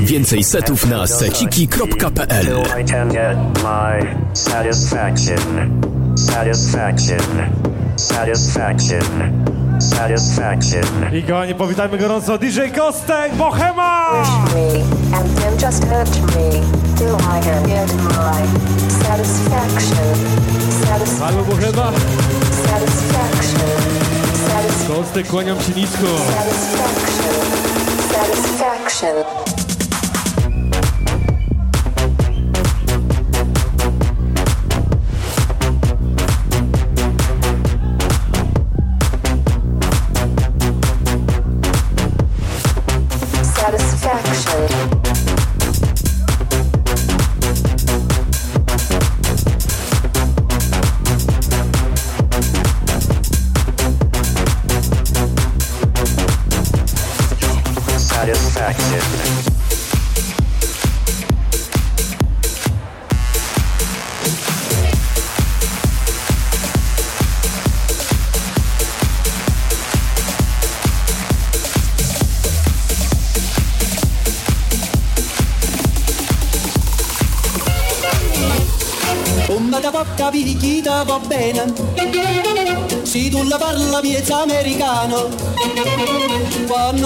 Więcej setów na seciki.pl. I kochani, powitajmy gorąco DJ Kostek, Bohema! Albo Bohema. Kostek, kłaniam się nisko. satisfaction.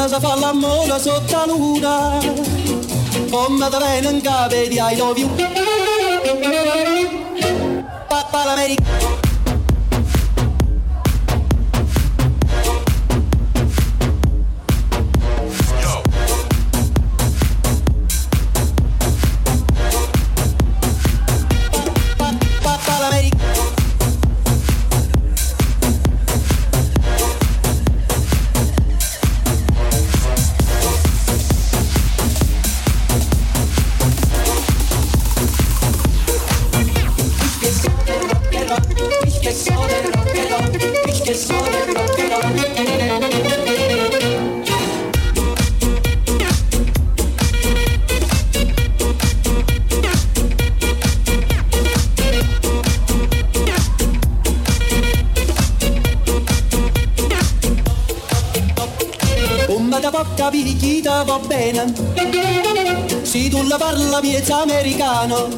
Quando si fa l'amore sotto la luna Come da bene in capo di I love you Papà l'americano picchita va bene. Se tu la parla miezza americano.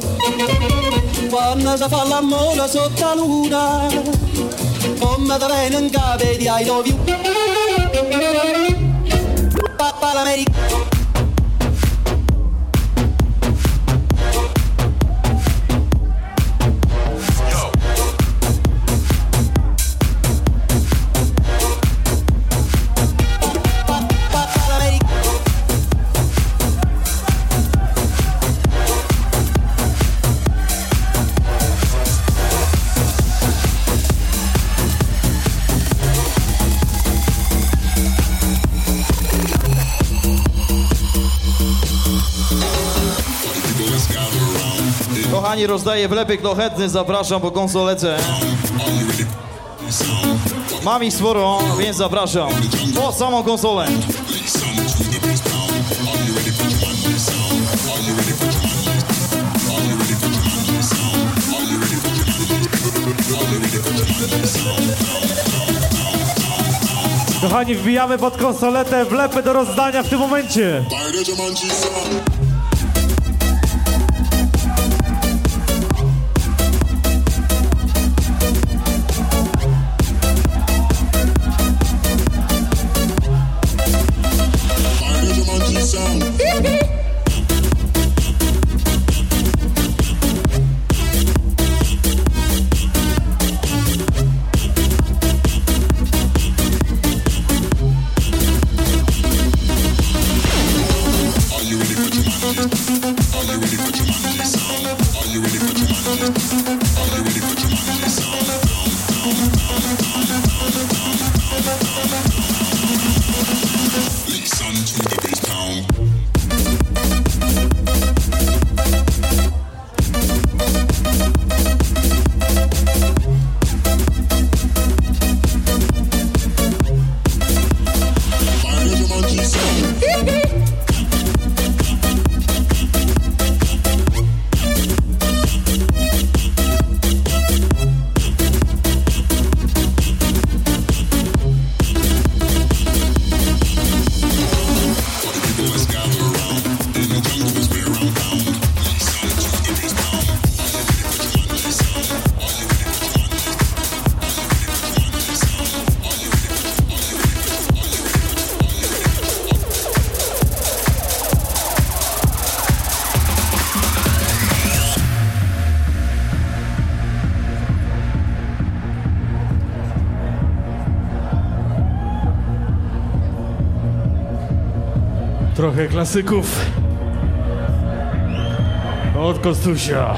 Quando si fa l'amore sotto la luna Come da bene in capo di I love you l'americano Rozdaję wlepy, kto chętny, zapraszam po konsoletę. Mam ich sporo, więc zapraszam. Po samą konsolę. Kochani, wbijamy pod konsoletę wlepy do rozdania w tym momencie. Trochę klasyków. Od Kostusia.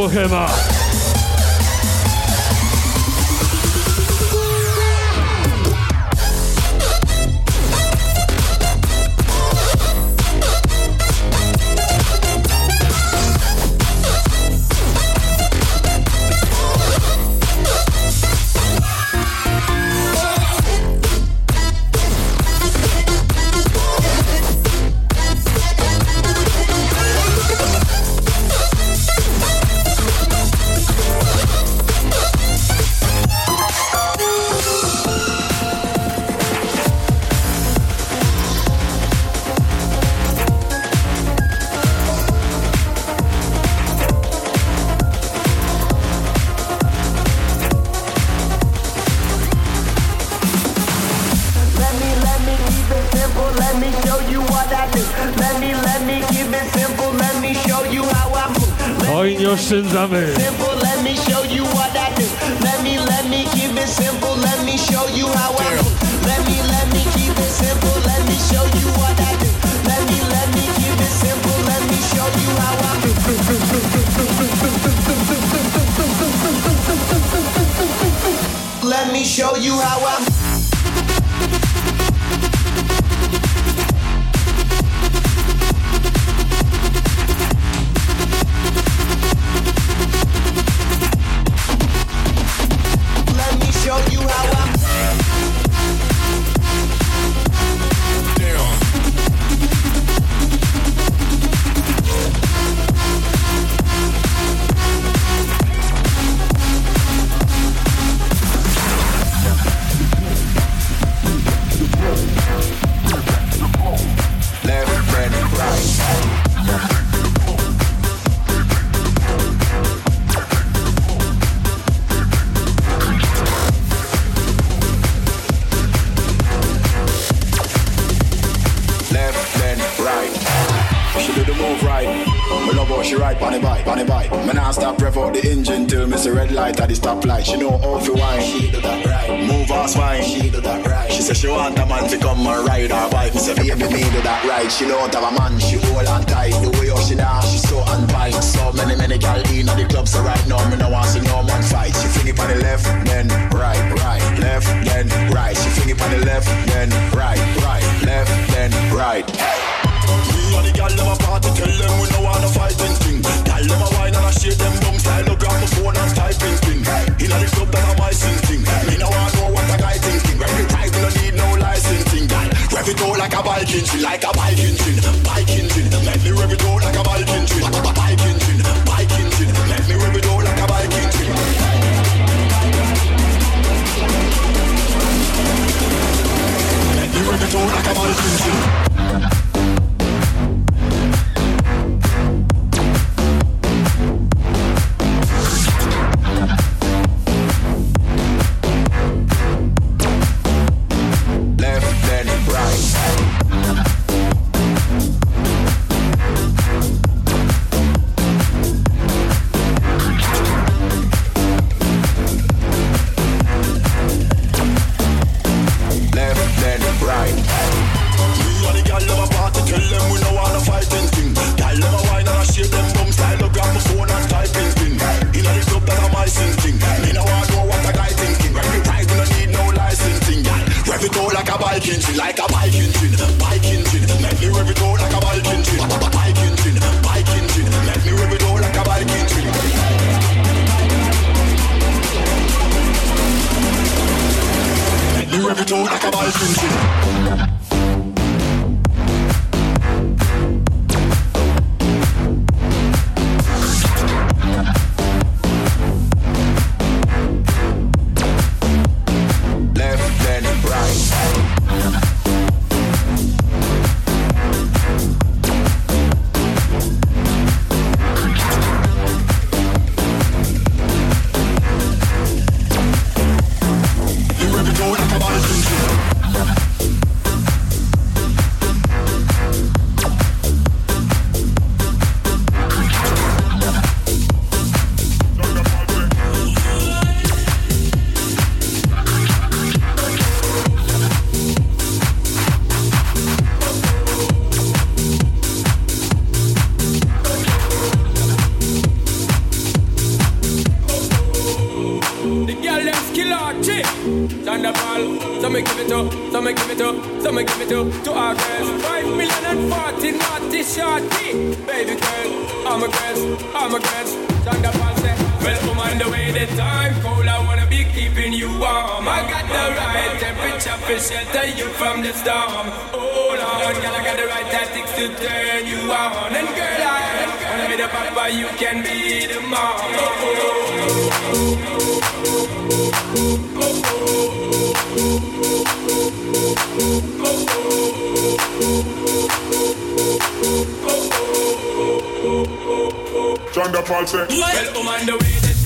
Bohema. Sins of it. a Viking, she like a Viking chin. to, to our girls. Five million and forty naughty shorty. Baby girl, I'm a girl, I'm a girl. Thunder Pulse, well, woman, the way the time cold, I wanna be keeping you warm. I got the right temperature for shelter you from the storm. Hold on, girl, I got the right tactics to turn you on. And girl, I wanna be the papa, you can be the mom. oh, oh, oh, oh. oh, oh. from the pulse. Eh? Well, oh man, the way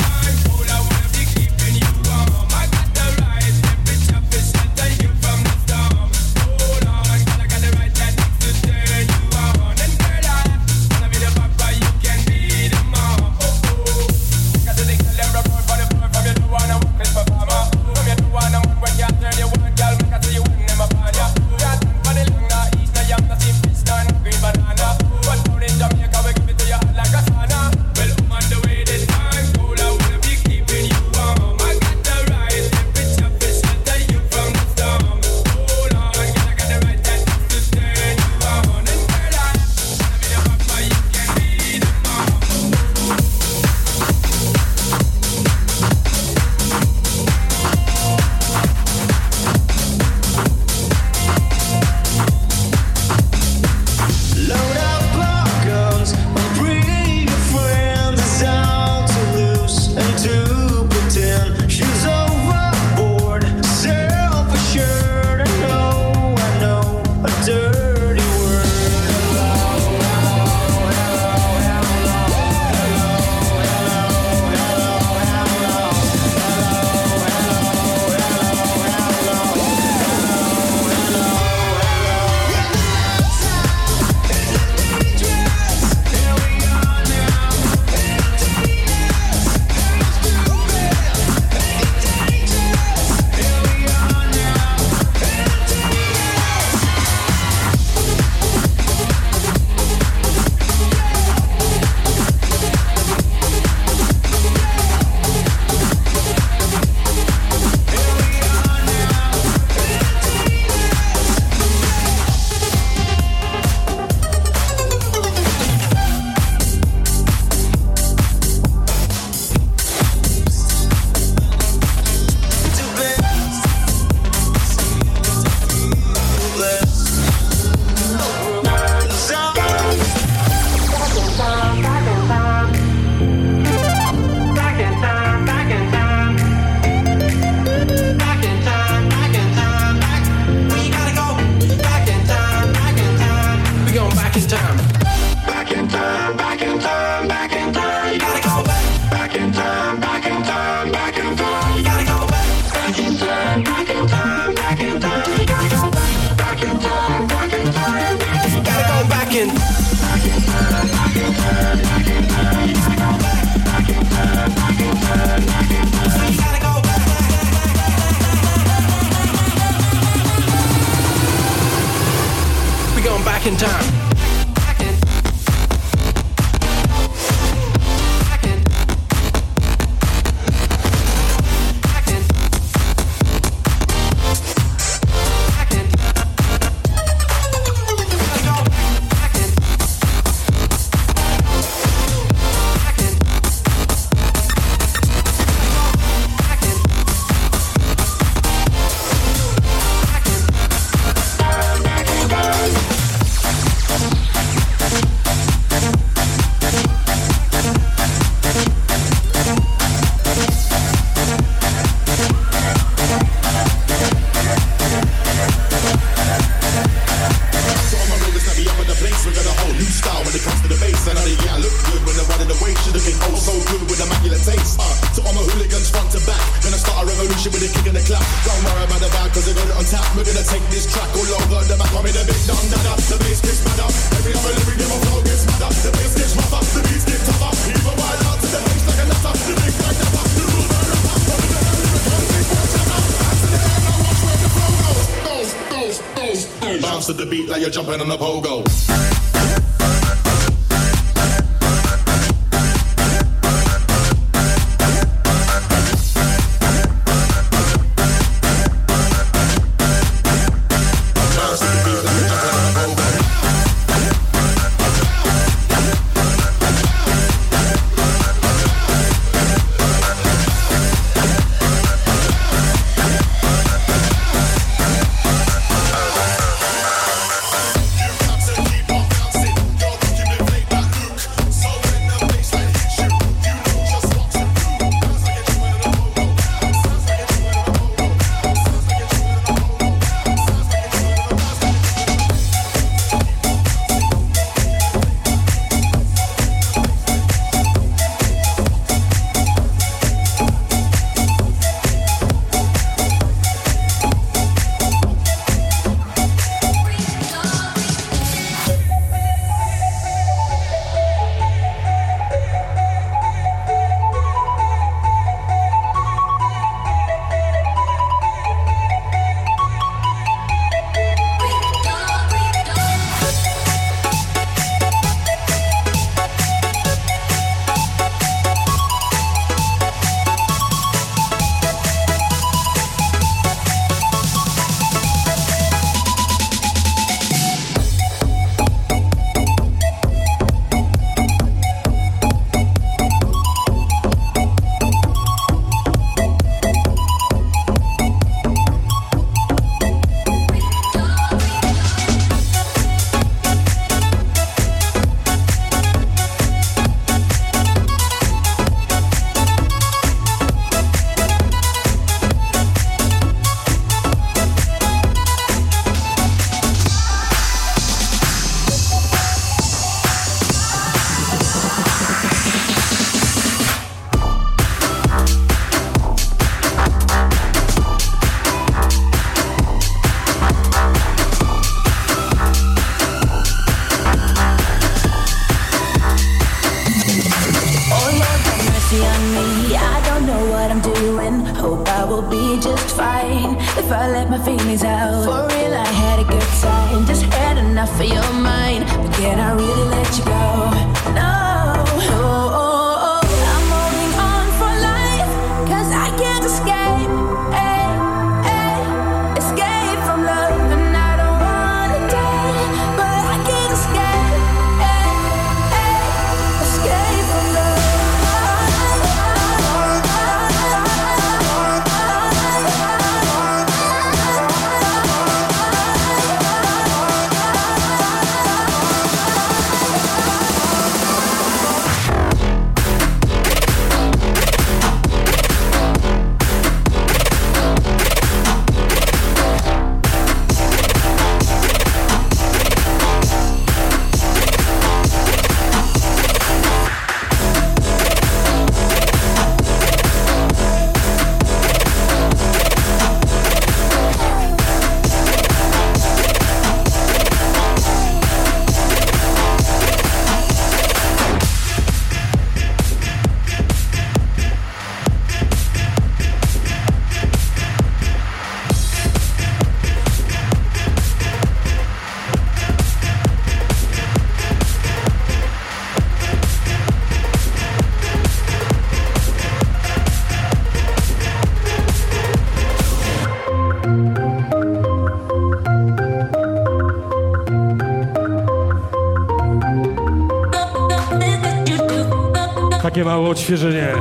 małe odświeżenie.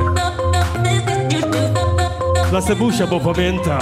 Dla Sebusia, bo pamięta.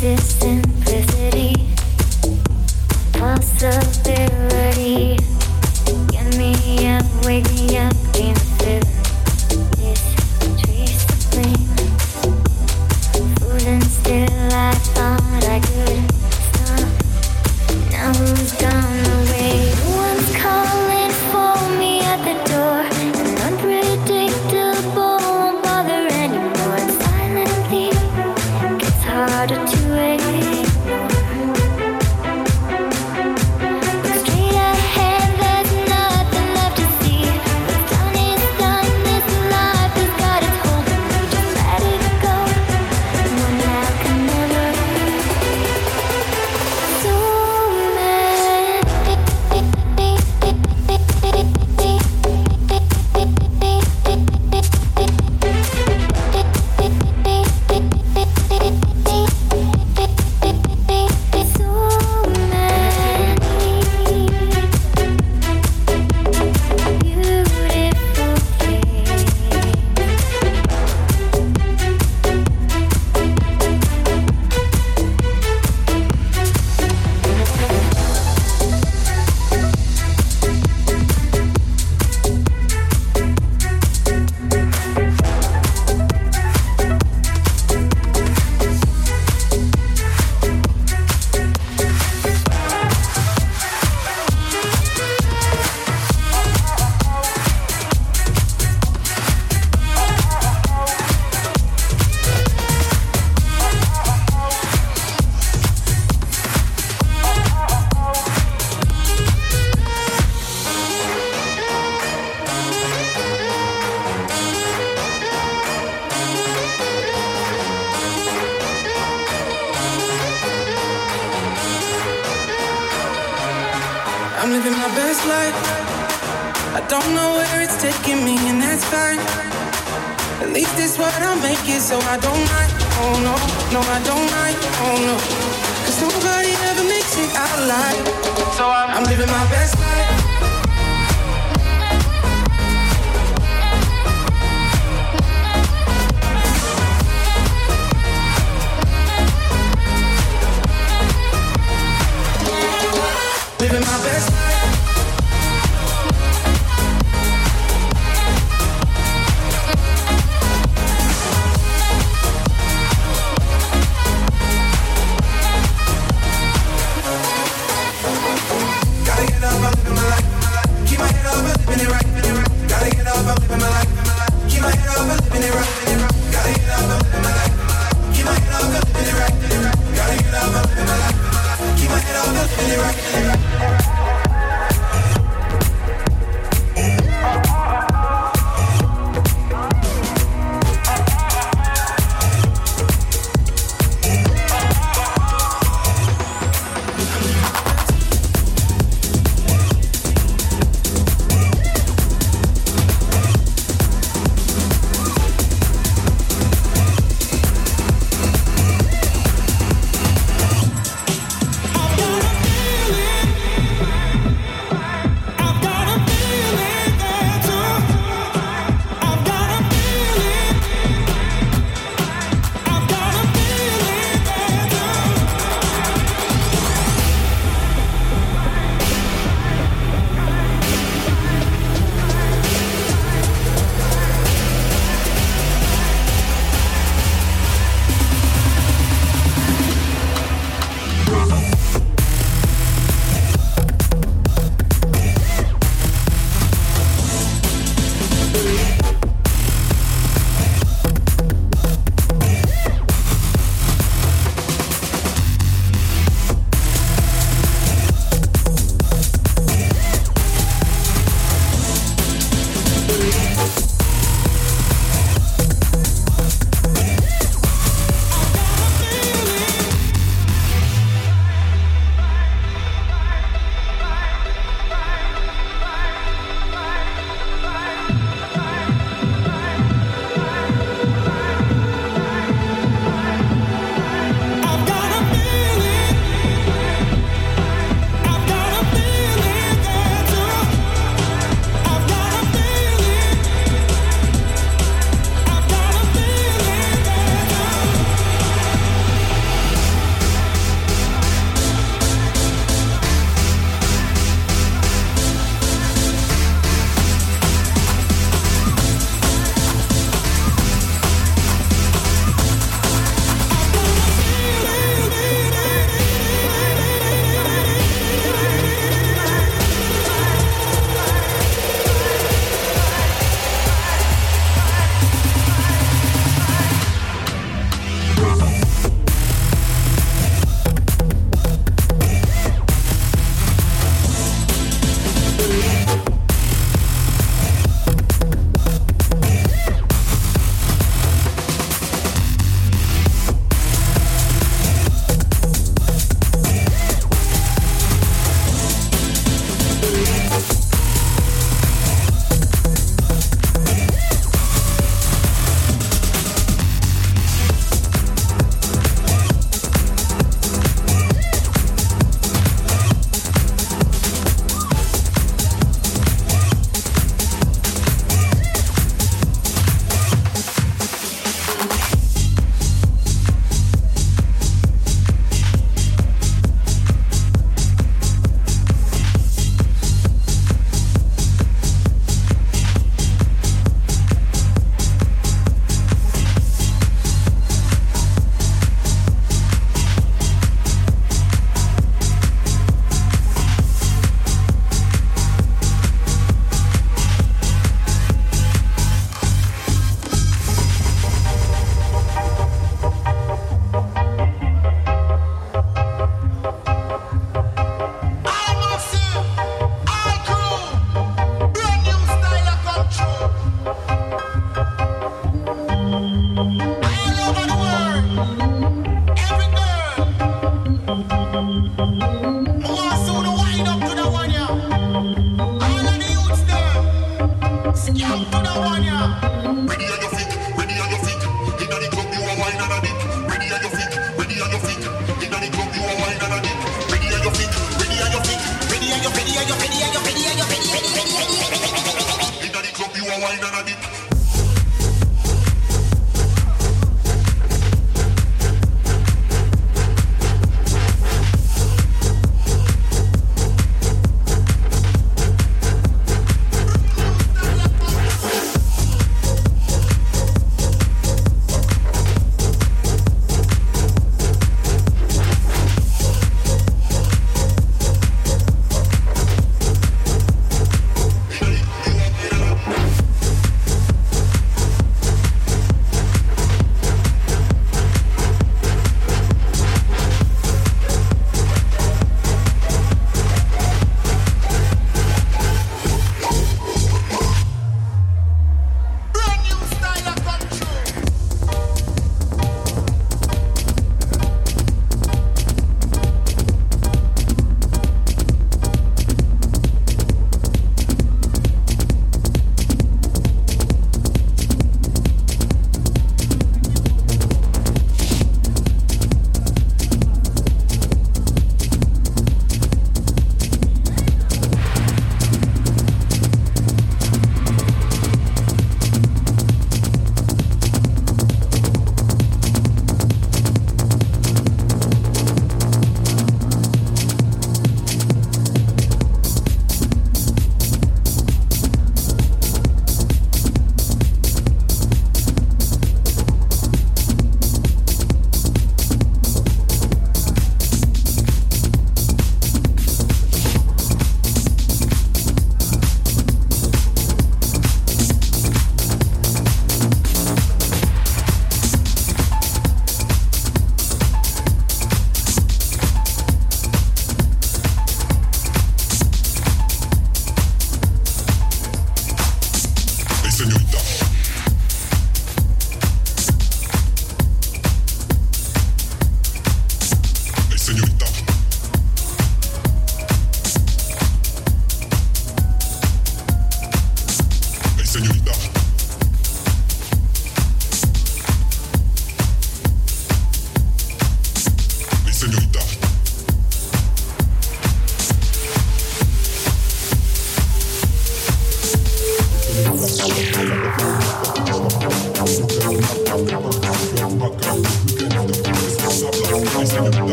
Distance. At least it's what I'm making, so I don't mind. Oh no, no, I don't mind. Oh no. Cause nobody ever makes it out alive. So I'm, I'm living my best life.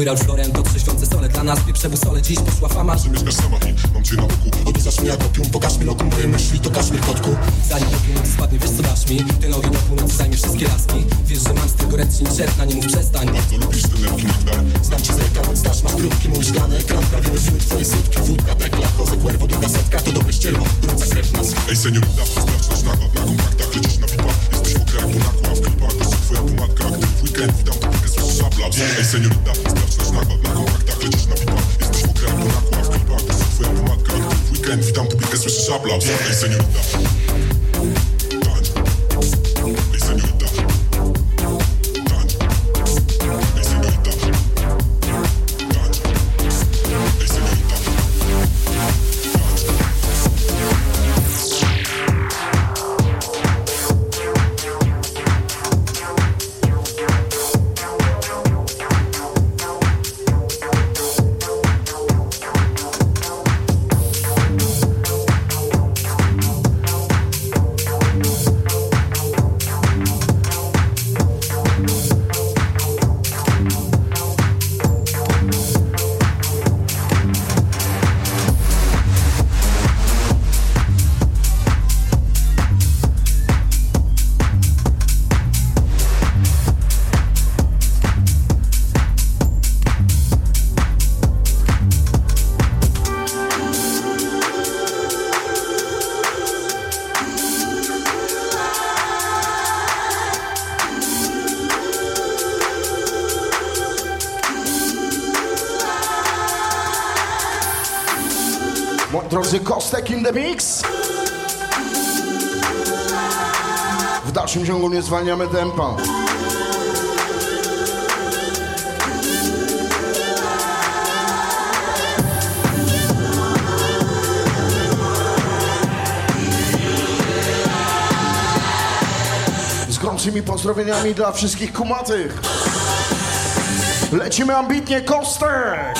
Mój Ralph Lauren To trzeźwiące sole. Dla nas, pieprzewu sole Dziś poszła fama, Że mieszkasz sama. I mam cię na boku. Odwiedzasz mnie jak opium, pokaż mi lokum Moje myśli. To kaszmir kotku. Zanim opium spadnie, wiesz co dasz mi? Ten ogień na północy zajmie wszystkie laski. Wiesz, że mam z tego ręcznik czerpna, nie mów przestań. Bardzo lubisz ten lepki nektar Znam cię z rękawa, znasz, masz grudki, mój szklany ekran. Prawie wywiły twoje sutki, wódka, tekla, Jose Cuervo, druga setka. To dobre ścierwo, gorąca krew nas Ej seniorita, sprawdź nasz nakład na kompaktach Lecisz na VIP-a, jesteś mokra jak bonakła W klipach. Twoja pomadka. W weekend publikę, słyszysz aplauz Ej seniorita, sprawdź nasz nakład na kompaktach Lecisz na VIP-a, jesteś mokra jak bonakła W klipach błyszczy twoja pomadka Gdy w weekend witam publikę, słyszysz aplauz Ej seniorita tempo. Z gorącymi pozdrowieniami dla wszystkich kumatych. Lecimy ambitnie, Kostek!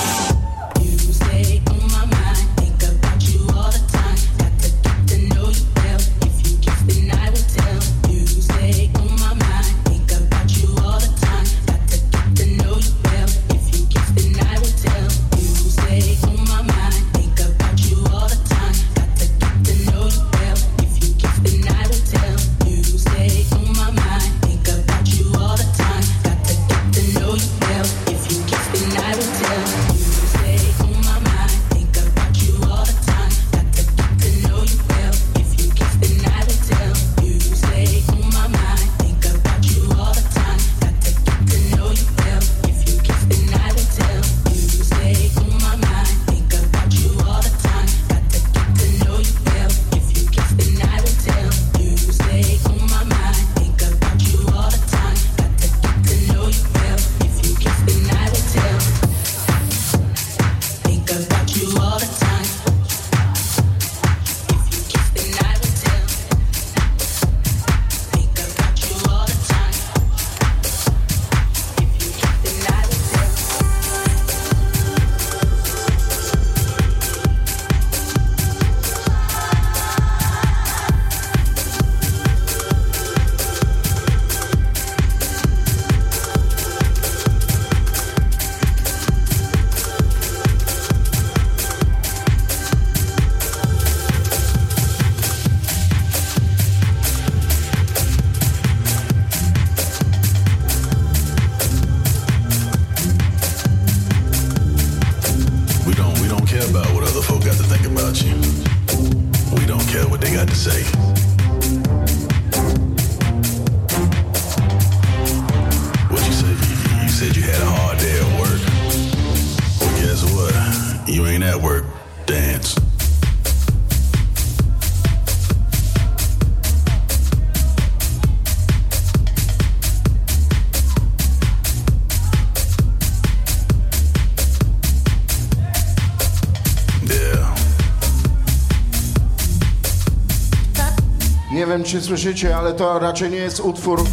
wiem, czy słyszycie, ale to raczej nie jest utwór,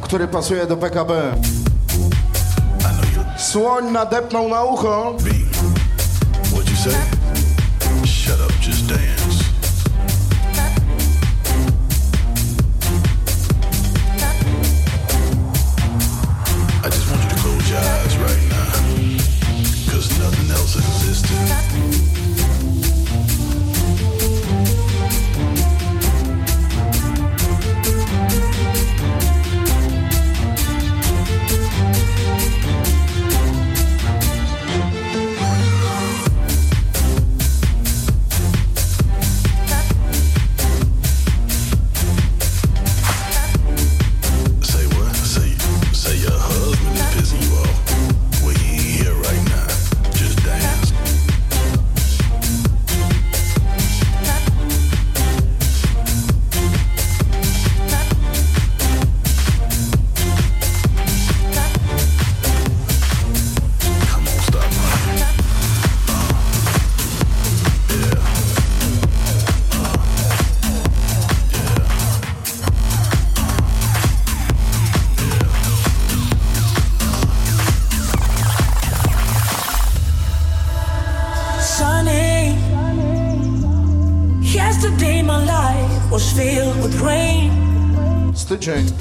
który pasuje do PKB. Słoń nadepnął na ucho.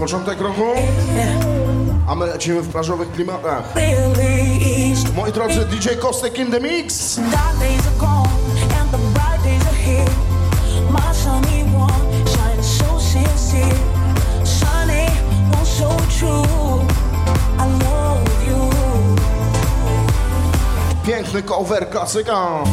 Początek roku? A my lecimy w plażowych klimatach. Moi drodzy, DJ Kostek in the mix. Piękny cover klasyka.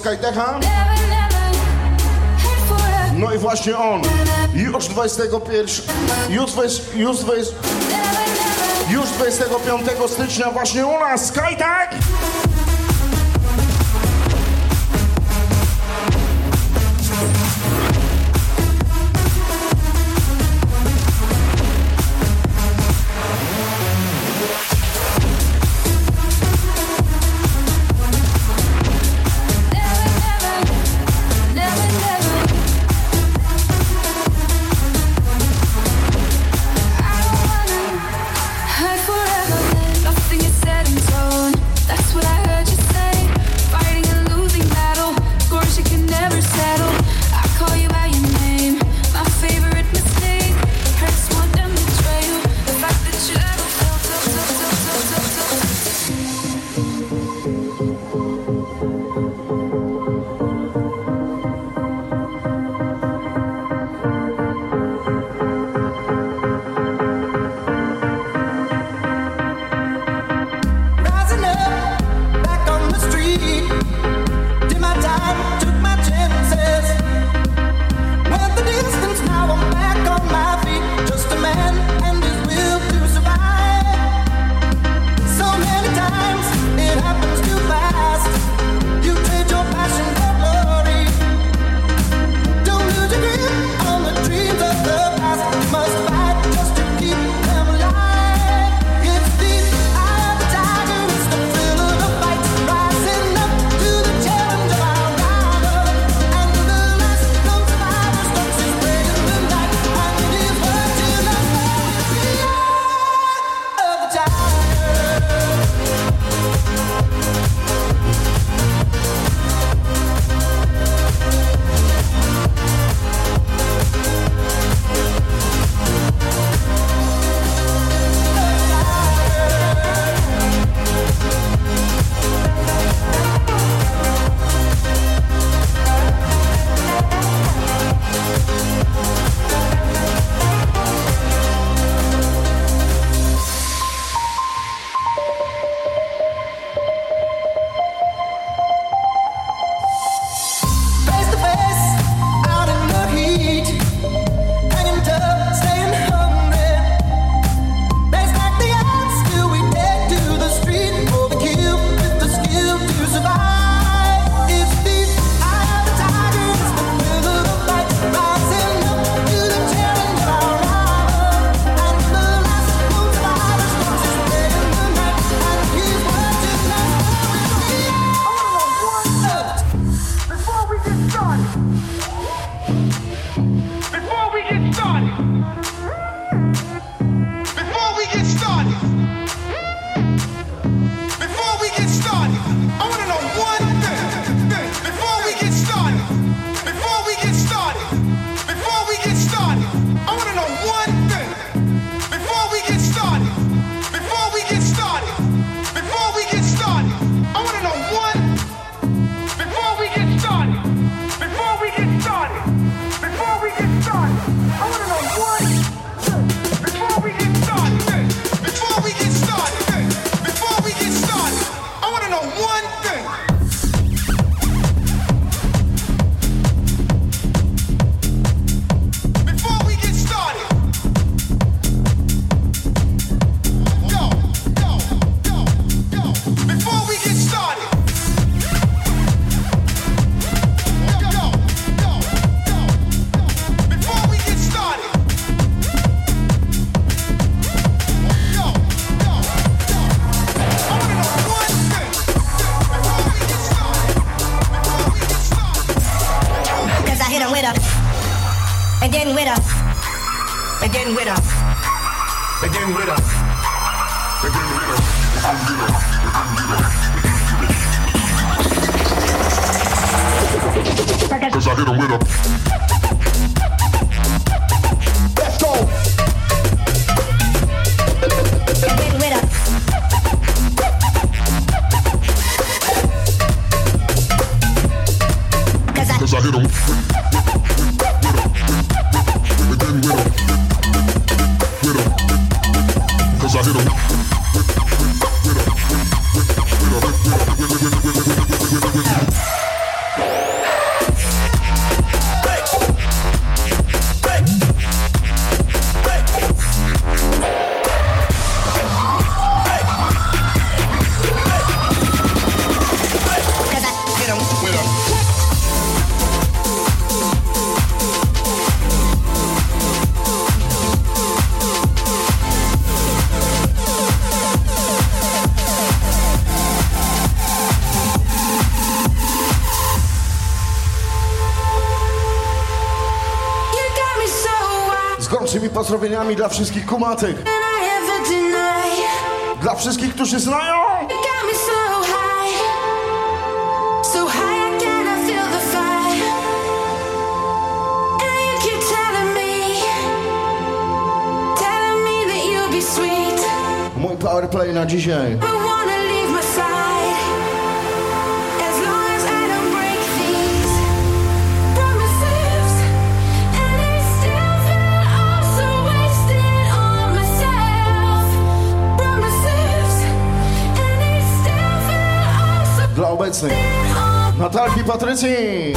Skytecha. No i właśnie on. Już 21, już, 20, już, 20, już 25 stycznia właśnie u nas Skytech. riddle. dla wszystkich kumatych. Dla wszystkich, którzy znają. Mój powerplay na dzisiaj. Наталья Натальи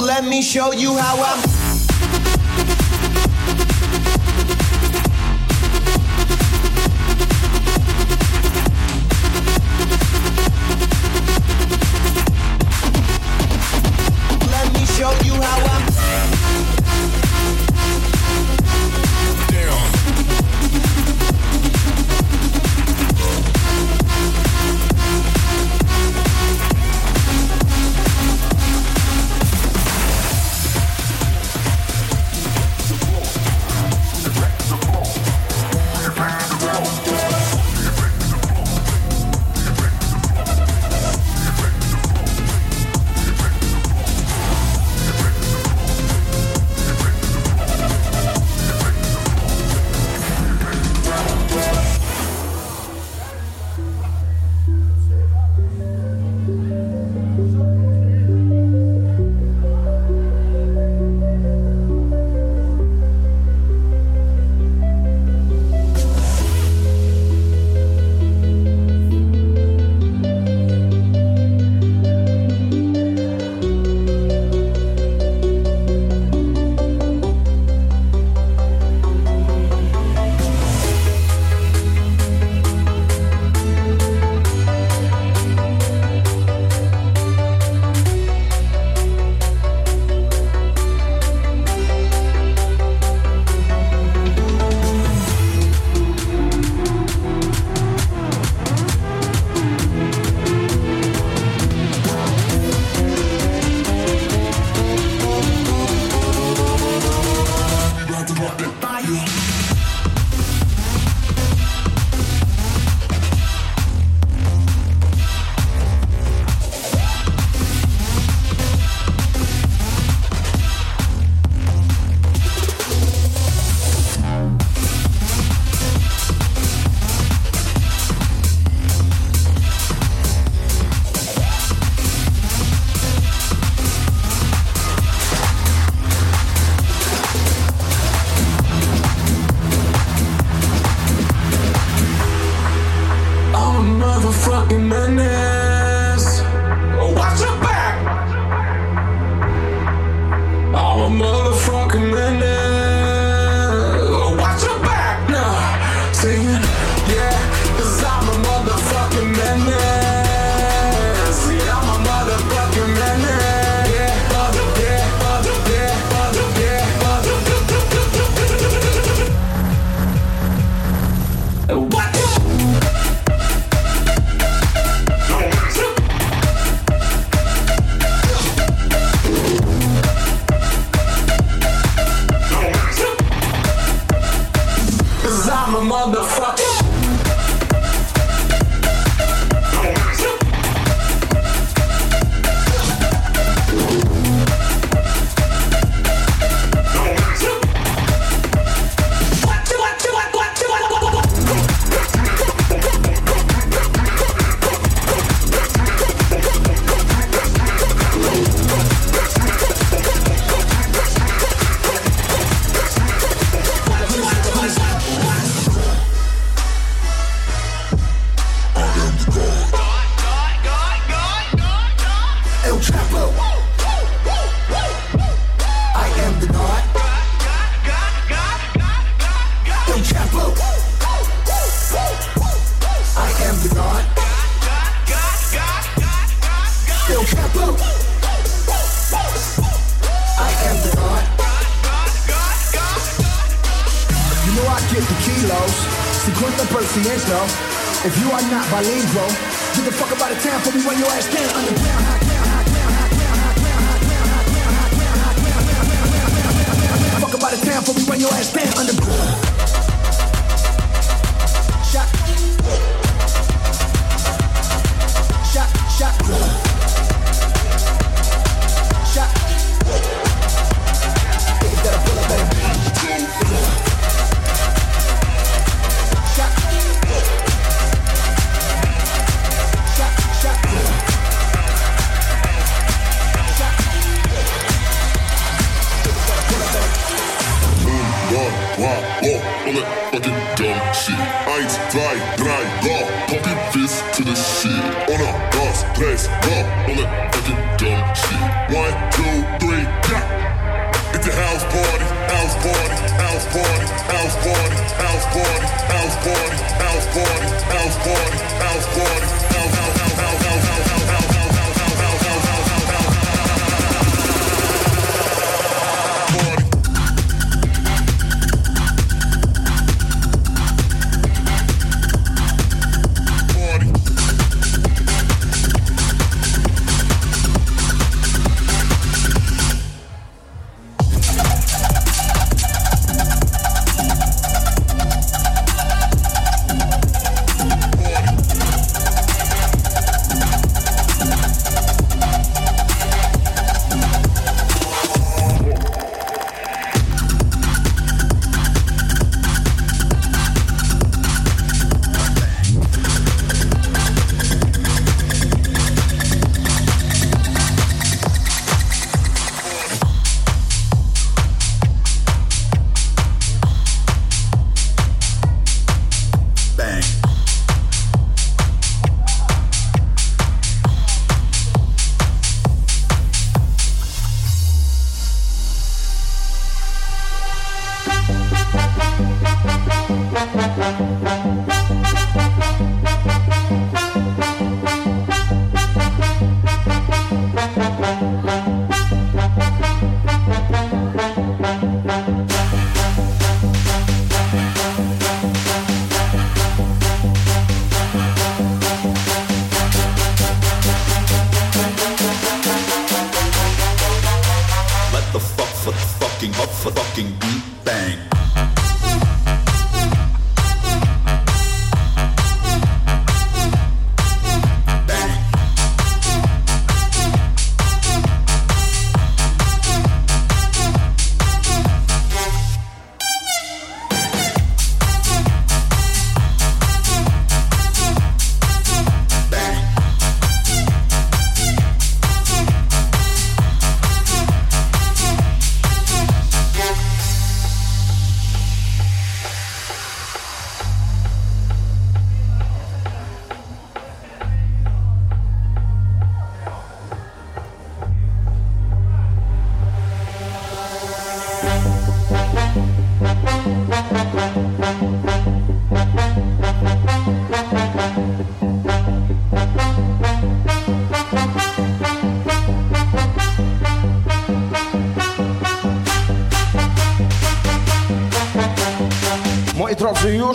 Let me show you how I'm your ass back.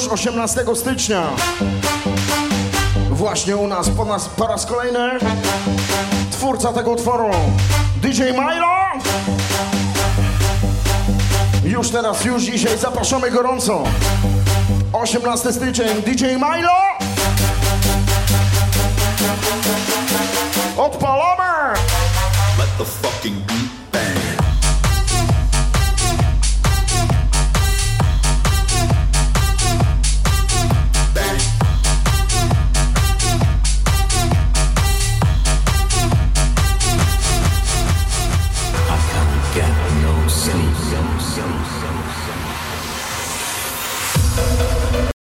już 18 stycznia. Właśnie u nas po, nas, po raz kolejny twórca tego utworu DJ Milo. Już teraz, już dzisiaj zapraszamy gorąco. 18 styczeń DJ Milo.